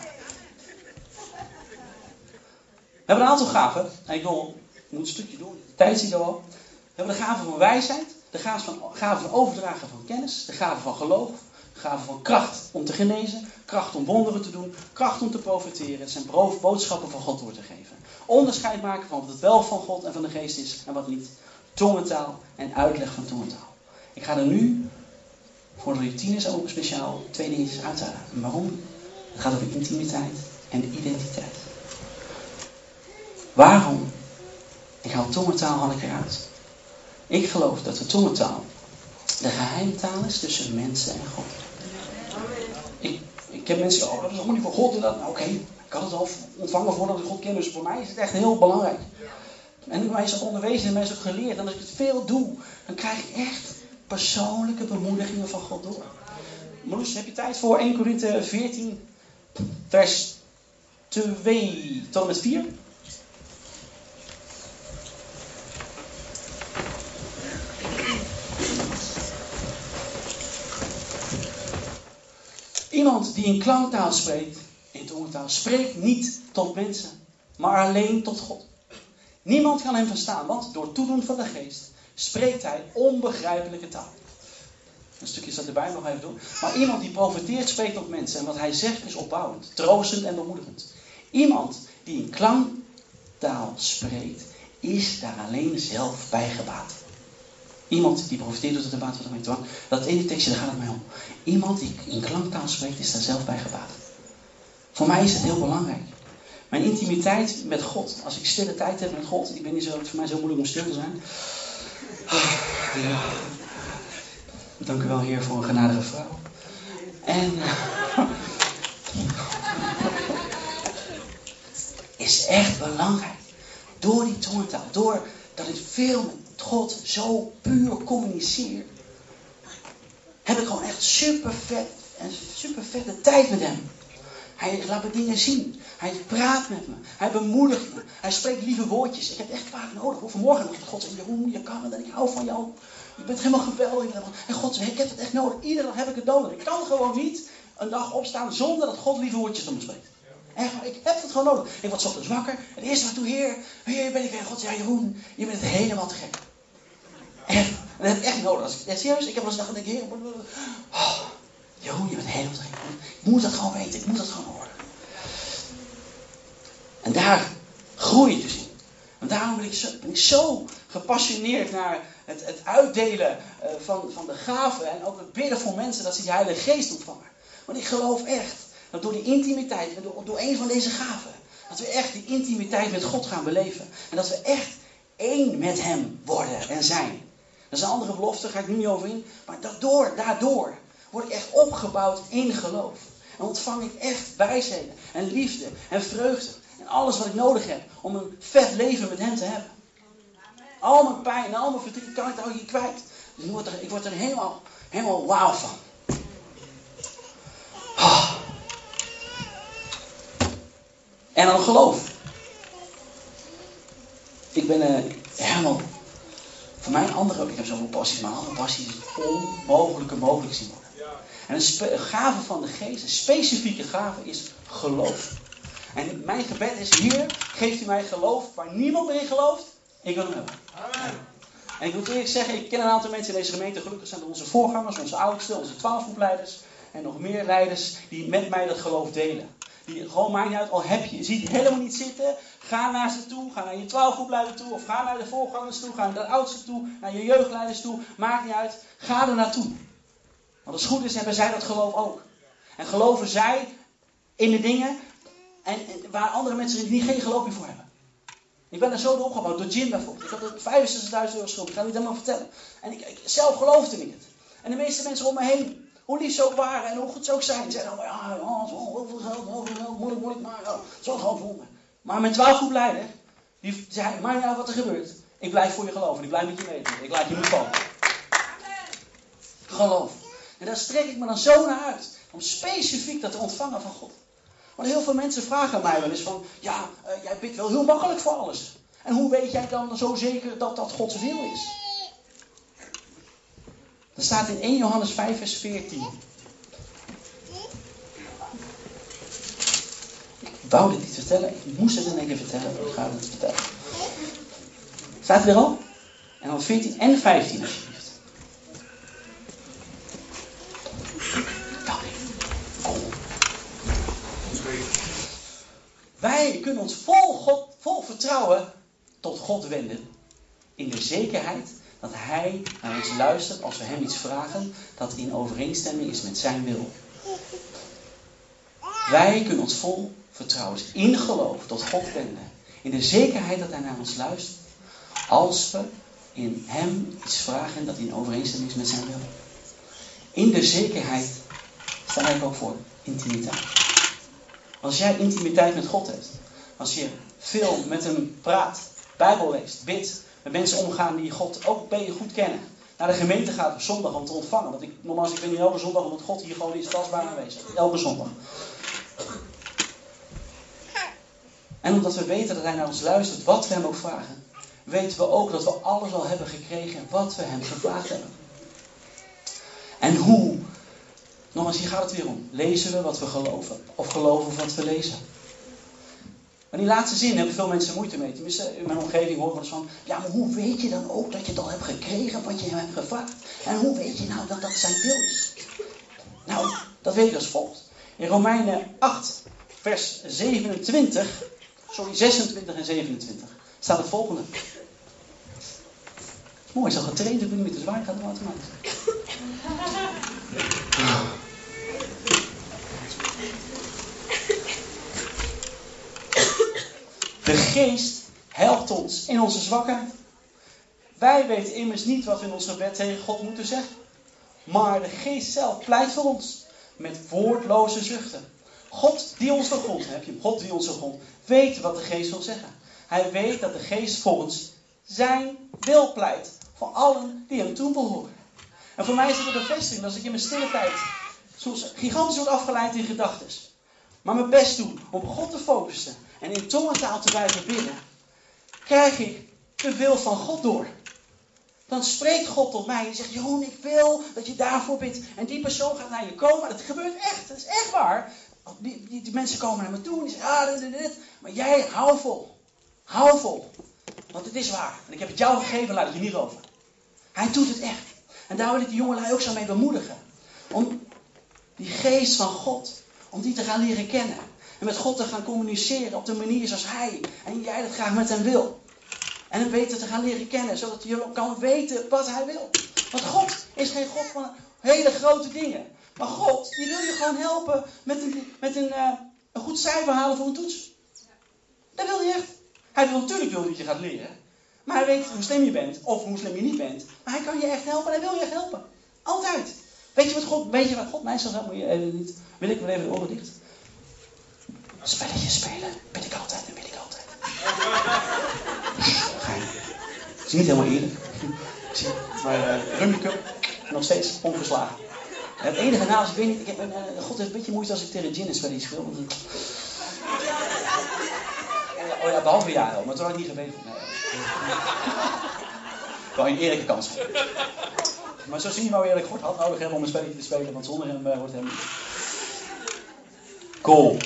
We hebben een aantal gaven. Ik, wil, ik moet een stukje door. De tijd je al. We hebben de gaven van wijsheid. De gaven van, gaven van overdragen van kennis. De gaven van geloof. De gaven van kracht om te genezen. Kracht om wonderen te doen. Kracht om te profiteren. Het zijn boodschappen van God door te geven. Onderscheid maken van wat het wel van God en van de geest is en wat niet. Tongentaal en uitleg van tongentaal. Ik ga er nu voor de tieners ook speciaal twee dingetjes uithalen. Waarom? Het gaat over intimiteit en identiteit. Waarom? Ik haal tongentaal haal ik eruit. Ik geloof dat de tongentaal de geheimtaal is tussen mensen en God. Ik, ik heb mensen, oh, dat is helemaal niet voor God. Nou, oké, ik had het al ontvangen voordat ik God ken. Dus voor mij is het echt heel belangrijk. En ik ook onderwezen en is ook geleerd. En als ik het veel doe, dan krijg ik echt persoonlijke bemoedigingen van God door. Marloes, heb je tijd voor 1 Korinthe 14, vers 2 tot en met 4? Iemand die in klanktaal spreekt, in tongentaal, spreekt niet tot mensen, maar alleen tot God. Niemand kan hem verstaan, want door toedoen van de geest spreekt hij onbegrijpelijke taal. Een stukje staat erbij nog even doen. Maar iemand die profiteert spreekt tot mensen en wat hij zegt is opbouwend, troostend en bemoedigend. Iemand die in klanktaal spreekt, is daar alleen zelf bij gebaat. Iemand die profiteert door het water van de dwang. Dat ene tekstje, daar gaat het mij om. Iemand die in klanktaal spreekt, is daar zelf bij gebaat. Voor mij is het heel belangrijk. Mijn intimiteit met God. Als ik stille tijd heb met God. Ik ben niet zo, voor mij zo moeilijk om stil te zijn. Ja. Dank u wel, Heer, voor een genadige vrouw. En. is echt belangrijk. Door die tongentaal, door dat ik veel God zo puur communiceer, heb ik gewoon echt super vet en super vette tijd met hem. Hij laat me dingen zien. Hij praat met me. Hij bemoedigt me. Hij spreekt lieve woordjes. Ik heb echt vaak nodig. Hoe vanmorgen nog. God zegt, Jeroen, je kan en ik hou van jou. Je bent helemaal geweldig. En God ik heb het echt nodig. Iedere dag heb ik het nodig. Ik kan gewoon niet een dag opstaan zonder dat God lieve woordjes tot me spreekt. Echt, ik heb het gewoon nodig. Ik word ochtends wakker. Het eerste wat toe, Heer, Heer ben ik weer. God ja, Jeroen, je bent het helemaal te gek. En dat heb ik echt nodig. Als ik, serieus, ik heb wel eens gedacht, Heer, oh, Jeroen, je bent helemaal gek. Ik moet dat gewoon weten. Ik moet dat gewoon horen. En daar groei je dus in. Daarom ben ik zo, zo gepassioneerd naar het, het uitdelen uh, van, van de gaven. En ook het bidden voor mensen dat ze die Heilige Geest ontvangen. Want ik geloof echt dat door die intimiteit, door, door een van deze gaven, dat we echt die intimiteit met God gaan beleven. En dat we echt één met Hem worden en zijn. Dat andere belofte, ga ik nu niet over in. Maar daardoor, daardoor word ik echt opgebouwd in geloof. En ontvang ik echt wijsheden en liefde en vreugde. En alles wat ik nodig heb om een vet leven met hem te hebben. Al mijn pijn en al mijn verdriet kan ik daar niet kwijt. Dus ik word er, helemaal, helemaal wauw van. Oh. En dan geloof. Ik ben uh, helemaal. Voor mij een andere, ik heb zoveel passies, maar een andere passie is het onmogelijke mogelijk zien worden. En een gave van de geest, een specifieke gave is geloof. En mijn gebed is, hier geeft u mij geloof waar niemand meer in gelooft. Ik wil hem hebben. Amen. En ik moet eerlijk zeggen, ik ken een aantal mensen in deze gemeente. Gelukkig zijn onze voorgangers, onze oudsten, onze twaalfgroepleiders. En nog meer leiders die met mij dat geloof delen. Die gewoon maakt niet uit, al heb je, ziet helemaal niet zitten. Ga naar ze toe, ga naar je twaalfgroepleider toe. Of ga naar de voorgangers toe, ga naar de oudsten toe, naar je jeugdleiders toe. Maakt niet uit, ga er naartoe. Want als het goed is, hebben zij dat geloof ook. En geloven zij in de dingen en, waar andere mensen niet geen geloof meer voor hebben. Ik ben er zo door opgebouwd, door Jim bijvoorbeeld. Ik had 65.000 euro schuld, ik ga het niet helemaal vertellen. En ik, zelf geloofde ik het. En de meeste mensen om me heen, hoe lief ze ook waren en hoe goed ze ook zijn, zeiden allemaal, ja, oh, heel veel geld, heel veel geld, moeilijk, moeilijk, maar ja, zo gewoon voor me. Maar mijn twaalf leider, die zei, maar ja, wat er gebeurt. Ik blijf voor je geloven, ik blijf met je weten. Ik laat je niet vallen. Geloof. En daar strek ik me dan zo naar uit. Om specifiek dat te ontvangen van God. Want heel veel mensen vragen mij wel eens van, ja, uh, jij bidt wel heel makkelijk voor alles. En hoe weet jij dan zo zeker dat dat Gods wil is? Dat staat in 1 Johannes 5, vers 14. Ik wou dit niet vertellen. Ik moest het in één keer vertellen. Ik vertellen. Staat het er al? En dan 14 en 15 alsjeblieft. Kom. Wij kunnen ons vol, God, vol vertrouwen tot God wenden. In de zekerheid dat Hij naar ons luistert als we Hem iets vragen dat in overeenstemming is met Zijn wil. Wij kunnen ons vol vertrouwen, in geloof, tot God wenden. In de zekerheid dat Hij naar ons luistert als we in Hem iets vragen dat in overeenstemming is met Zijn wil. In de zekerheid sta ik ook voor intimiteit. Als jij intimiteit met God hebt, als je veel met Hem praat, Bijbel leest, bidt, met mensen omgaan die God ook goed kennen. Naar de gemeente gaat op zondag om te ontvangen. Want ik, nogmaals, ik ben hier elke zondag omdat God hier gewoon is tastbaar aanwezig. Elke zondag. En omdat we weten dat Hij naar ons luistert, wat we Hem ook vragen, weten we ook dat we alles al hebben gekregen wat we Hem gevraagd hebben. En hoe? Nogmaals, hier gaat het weer om. Lezen we wat we geloven? Of geloven wat we lezen? Maar die laatste zin hebben veel mensen moeite mee. Tenminste, in mijn omgeving horen we eens van... Ja, maar hoe weet je dan ook dat je het al hebt gekregen wat je hem hebt gevraagd? En hoe weet je nou dat dat zijn wil is? Nou, dat weet ik als volgt. In Romeinen 8, vers 27... Sorry, 26 en 27 staat het volgende. Het mooi, is al getraind, ik ben niet te zwaar, gaat het automatisch. De geest helpt ons in onze zwakheid. Wij weten immers niet wat we in ons gebed tegen God moeten zeggen. Maar de geest zelf pleit voor ons met woordloze zuchten. God die ons doorgrond, heb je God die ons doorgrond, weet wat de geest wil zeggen. Hij weet dat de geest volgens zijn wil pleit voor allen die hem toebehoren. En voor mij is het een bevestiging dat ik in mijn stille tijd soms gigantisch word afgeleid in gedachten. Maar mijn best doe om God te focussen en in tongentaal te blijven bidden, krijg ik de wil van God door. Dan spreekt God tot mij en zegt: Jeroen, ik wil dat je daarvoor bidt. En die persoon gaat naar je komen. Dat gebeurt echt, dat is echt waar. Die, die, mensen komen naar me toe en die zeggen: Ah, dit, dit. Maar jij, hou vol. Hou vol. Want het is waar. En ik heb het jou gegeven, laat het je niet over. Hij doet het echt. En daar wil ik die jongelui ook zo mee bemoedigen. Om die geest van God, om die te gaan leren kennen. En met God te gaan communiceren op de manier zoals Hij en jij dat graag met hem wil. En hem beter te gaan leren kennen, zodat je kan weten wat Hij wil. Want God is geen God van hele grote dingen. Maar God, die wil je gewoon helpen met een, met een, uh, een goed cijfer halen voor een toets. Dat wil hij echt. Hij wil natuurlijk wil dat je gaat leren. Maar hij weet hoe slim je bent, of hoe slim je niet bent. Maar hij kan je echt helpen en hij wil je echt helpen. Altijd. Weet je wat God, weet je wat God mij zeggen? Moet je even niet. Wil ik wel even de oren dicht? Spelletjes spelen, bid ik altijd en bid ik altijd. Gein. Het is niet helemaal eerlijk. Maar uh, Rummy Cup, nog steeds ongeslagen. Het enige naast, ik weet niet, ik heb, uh, God heeft een beetje moeite als ik tegen Gin spelletjes speel. Want, uh, oh ja, behalve jaren, maar toen had ik niet geweten. Nee. Gewoon een eerlijke kans. Maar zo zie je nou eerlijk, God had nodig hebben om een spelletje te spelen, want zonder hem uh, wordt hem. Cool.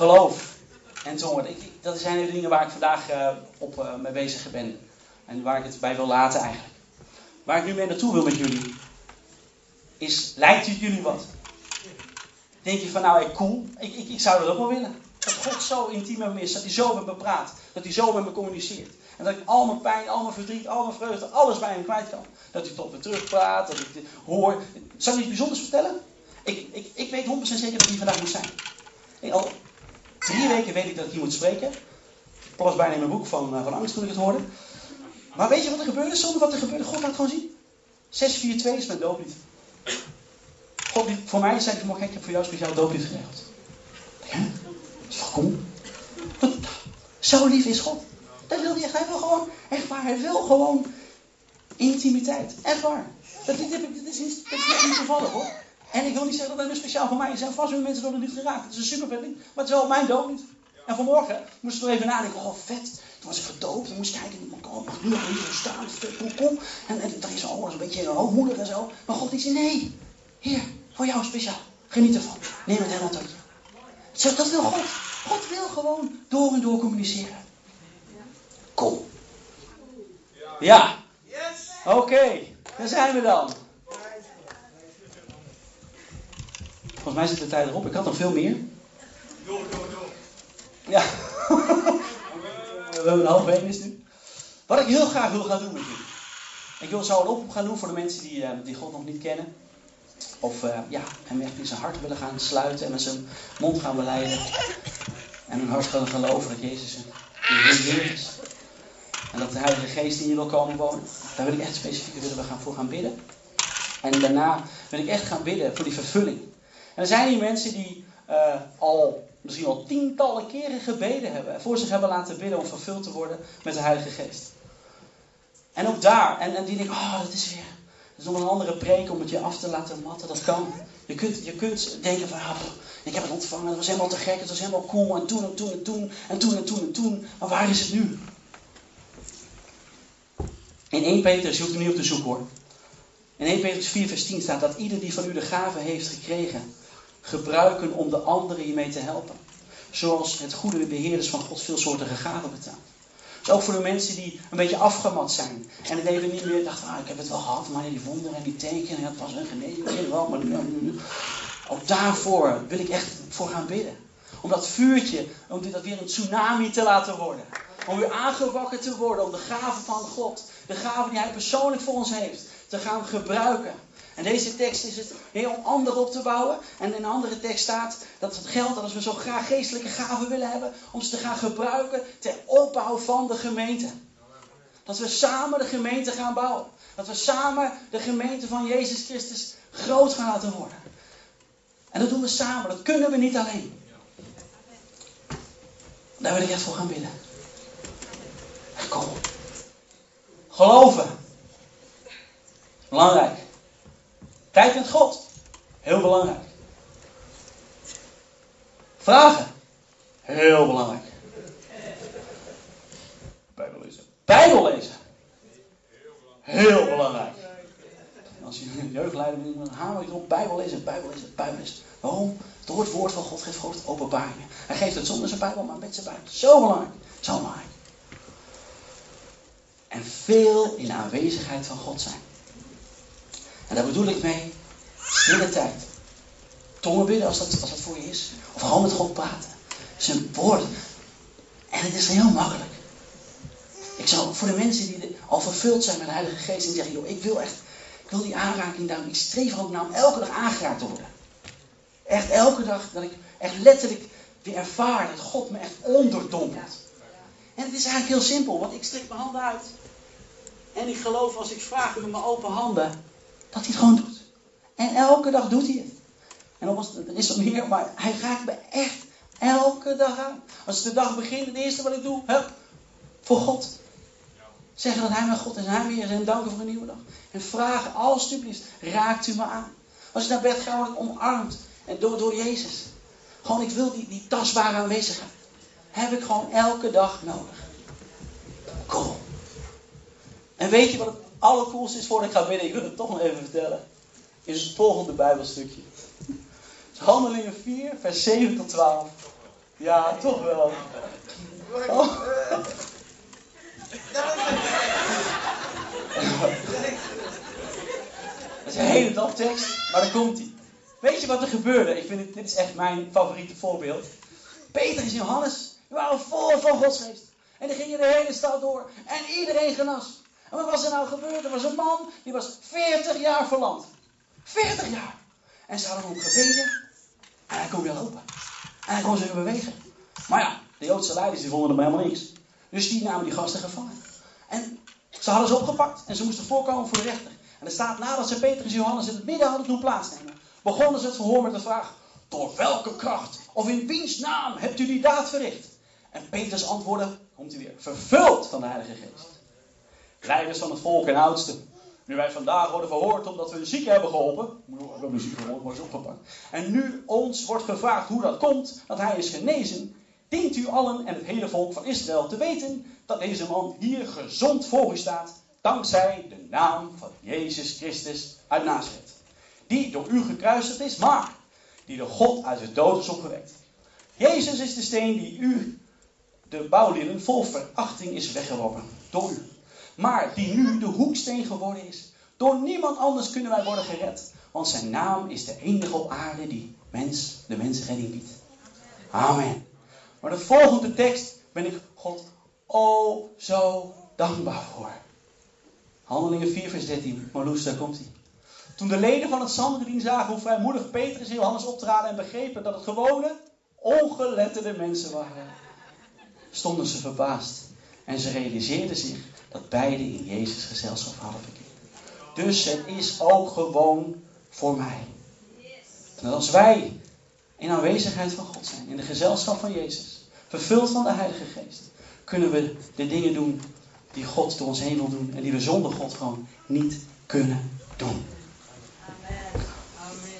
Geloof en tongen. Dat zijn de dingen waar ik vandaag uh, op uh, mee bezig ben. En waar ik het bij wil laten eigenlijk. Waar ik nu mee naartoe wil met jullie. Is, lijkt het jullie wat? Denk je van nou, hey, cool. Ik, ik, ik zou dat ook wel willen. Dat God zo intiem met me is. Dat hij zo met me praat. Dat hij zo met me communiceert. En dat ik al mijn pijn, al mijn verdriet, al mijn vreugde, alles bij hem kwijt kan. Dat hij tot me terugpraat. Dat ik hoor. Zal ik iets bijzonders vertellen? Ik, ik, ik weet 100% zeker dat hij vandaag moet zijn. Ik, al drie weken weet ik dat ik hier moet spreken. Ik plas bijna in mijn boek van, uh, van angst toen ik het hoorde. Maar weet je wat er gebeurde? Zonder wat er gebeurde, God laat gewoon zien. 642 is mijn dooplied. God, voor mij zei hij vanmorgen, ik heb voor jou speciaal dooplied geregeld. Ja, dat is toch cool? Dat, zo lief is God. Dat wil hij echt. Hij wil gewoon, echt waar, hij wil gewoon intimiteit. Echt waar. Dat, dit, dit, is, niet, dit is niet toevallig hoor. En ik wil niet zeggen dat dat nu speciaal voor mij is. En vast weer mensen worden niet geraakt. Het is een super vet Maar het is wel mijn dood niet. En vanmorgen moest ik er even nadenken. Oh vet. Toen was ik gedoopt. Dan moest ik kijken. Ik mag nu hier staan. Kom, kom. En, en dat is alles een beetje hoogmoedig en zo. Maar God die zei, nee. Hier, voor jou speciaal. Geniet ervan. Neem het helemaal tot je. Dat wil God. God wil gewoon door en door communiceren. Kom. Ja. Oké, okay. daar zijn we dan. Volgens mij zit de tijd erop. Ik had nog veel meer. Ja. we hebben een half één is nu. Wat ik heel graag wil gaan doen met jullie. Ik wil zo een oproep gaan doen voor de mensen die, uh, die God nog niet kennen. Of uh, ja, hem echt in zijn hart willen gaan sluiten en met zijn mond gaan beleiden. En hun hart gaan geloven dat Jezus een Heer is. En dat de Heilige Geest in je wil komen wonen. Daar wil ik echt specifiek willen we gaan voor gaan bidden. En daarna wil ik echt gaan bidden voor die vervulling. En er zijn hier mensen die uh, al misschien al tientallen keren gebeden hebben. En voor zich hebben laten bidden om vervuld te worden met de Heilige Geest. En ook daar, en, en die denken, oh dat is weer, dat is nog een andere preek om het je af te laten matten. Dat kan. Je kunt, je kunt denken van, oh, ik heb het ontvangen, het was helemaal te gek, het was helemaal cool. En toen en toen en toen en toen en toen en toen. Maar waar is het nu? In 1 Petrus, je hoeft er niet op te zoeken hoor. In 1 Petrus 4 vers 10 staat dat ieder die van u de gave heeft gekregen, gebruiken om de anderen hiermee te helpen. Zoals het goede de beheerders van Gods veelsoortige gaven betaalt. Dus ook voor de mensen die een beetje afgemat zijn. En het even niet meer dachten, ah, ik heb het wel gehad, maar die wonderen en die tekenen, dat was een genezing, wel, maar ook daarvoor wil ik echt voor gaan bidden. Om dat vuurtje, om dat weer een tsunami te laten worden. Om weer aangewakkerd te worden, om de gaven van God, de gaven die Hij persoonlijk voor ons heeft, te gaan gebruiken. En deze tekst is het heel om anderen op te bouwen. En in een andere tekst staat dat het geldt dat als we zo graag geestelijke gaven willen hebben, om ze te gaan gebruiken ter opbouw van de gemeente. Dat we samen de gemeente gaan bouwen. Dat we samen de gemeente van Jezus Christus groot gaan laten worden. En dat doen we samen, dat kunnen we niet alleen. Daar wil ik echt voor gaan bidden. Kom. Geloven. Belangrijk. Tijd met God. Heel belangrijk. Vragen. Heel belangrijk. Bijbel lezen. Bijbel lezen. Heel belangrijk. Als je een jeugdleider bent, dan hamer je erop. Bijbel lezen, Bijbel lezen, Bijbel lezen. Waarom? Door het woord van God geeft God openbaringen. Hij geeft het zonder zijn Bijbel, maar met zijn Bijbel. Zo belangrijk. Zo belangrijk. En veel in de aanwezigheid van God zijn. En daar bedoel ik mee stille tijd. Tongen bidden als dat, als dat voor je is. Of gewoon met God praten. Zijn woord. En het is heel makkelijk. Ik zou voor de mensen die al vervuld zijn met de Heilige Geest en zeggen, joh, ik wil echt, ik wil die aanraking daar, ik streef ook naar om elke dag aangeraakt te worden. Echt elke dag dat ik echt letterlijk weer ervaar dat God me echt onderdompelt. En het is eigenlijk heel simpel, want ik strek mijn handen uit. En ik geloof als ik vraag met mijn open handen, dat hij het gewoon doet. En elke dag doet hij het. En er is er meer, maar hij raakt me echt elke dag aan. Als de dag begint, het eerste wat ik doe, hup, voor God. Zeggen dat hij mijn God is en hij weer is en danken voor een nieuwe dag. En vragen, alsjeblieft, raakt u me aan. Als ik naar bed ga, word ik omarmd. En door, door Jezus. Gewoon, ik wil die, die tastbare aanwezigheid. Heb ik gewoon elke dag nodig. Cool. En weet je wat het allercoolste is voor ik ga bidden? Ik wil het toch nog even vertellen. Is het volgende Bijbelstukje. Handelingen 4, vers 7 tot 12. Ja, toch wel. Dat is een hele dagtekst, maar dan komt hij. Weet je wat er gebeurde? Ik vind het, dit is echt mijn favoriete voorbeeld. Petrus en Johannes die waren vol van Gods geest. En die gingen de hele stad door. En iedereen genas. En wat was er nou gebeurd? Er was een man, die was 40 jaar verlamd. 40 jaar. En ze hadden hem gebeden. En hij kon weer lopen. En hij kon zich weer bewegen. Maar ja, de Joodse leiders die vonden hem helemaal niks. Dus die namen die gasten gevangen. En ze hadden ze opgepakt. En ze moesten voorkomen voor de rechter. En er staat nadat ze Petrus en Johannes in het midden hadden doen plaatsnemen. Begonnen ze het verhoor met de vraag. Door welke kracht of in wiens naam hebt u die daad verricht? En Petrus antwoordde, komt hij weer, vervuld van de Heilige Geest. Leiders van het volk en oudsten. Nu wij vandaag worden verhoord omdat we een zieke hebben geholpen. We hebben een zieke geholpen, maar opgepakt. En nu ons wordt gevraagd hoe dat komt, dat hij is genezen. Dient u allen en het hele volk van Israël te weten dat deze man hier gezond voor u staat, dankzij de naam van Jezus Christus uit Nazareth. Die door u gekruisigd is, maar die door God uit de dood is opgewekt. Jezus is de steen die u, de bouwlieden, vol verachting is weggeworpen door u. Maar die nu de hoeksteen geworden is. Door niemand anders kunnen wij worden gered. Want zijn naam is de enige op aarde die mens, de mens redding biedt. Amen. Maar de volgende tekst ben ik God oh zo dankbaar voor. Handelingen 4 vers 13. Marloes, daar komt hij. Toen de leden van het Sanhedrin zagen hoe vrijmoedig Petrus en Johannes optraden en begrepen dat het gewone, ongeletterde mensen waren, stonden ze verbaasd. En ze realiseerden zich dat beide in Jezus gezelschap hadden verkeerd. Dus het is ook gewoon voor mij. En als wij in aanwezigheid van God zijn, in de gezelschap van Jezus, vervuld van de Heilige Geest, kunnen we de dingen doen die God door ons heen wil doen en die we zonder God gewoon niet kunnen doen.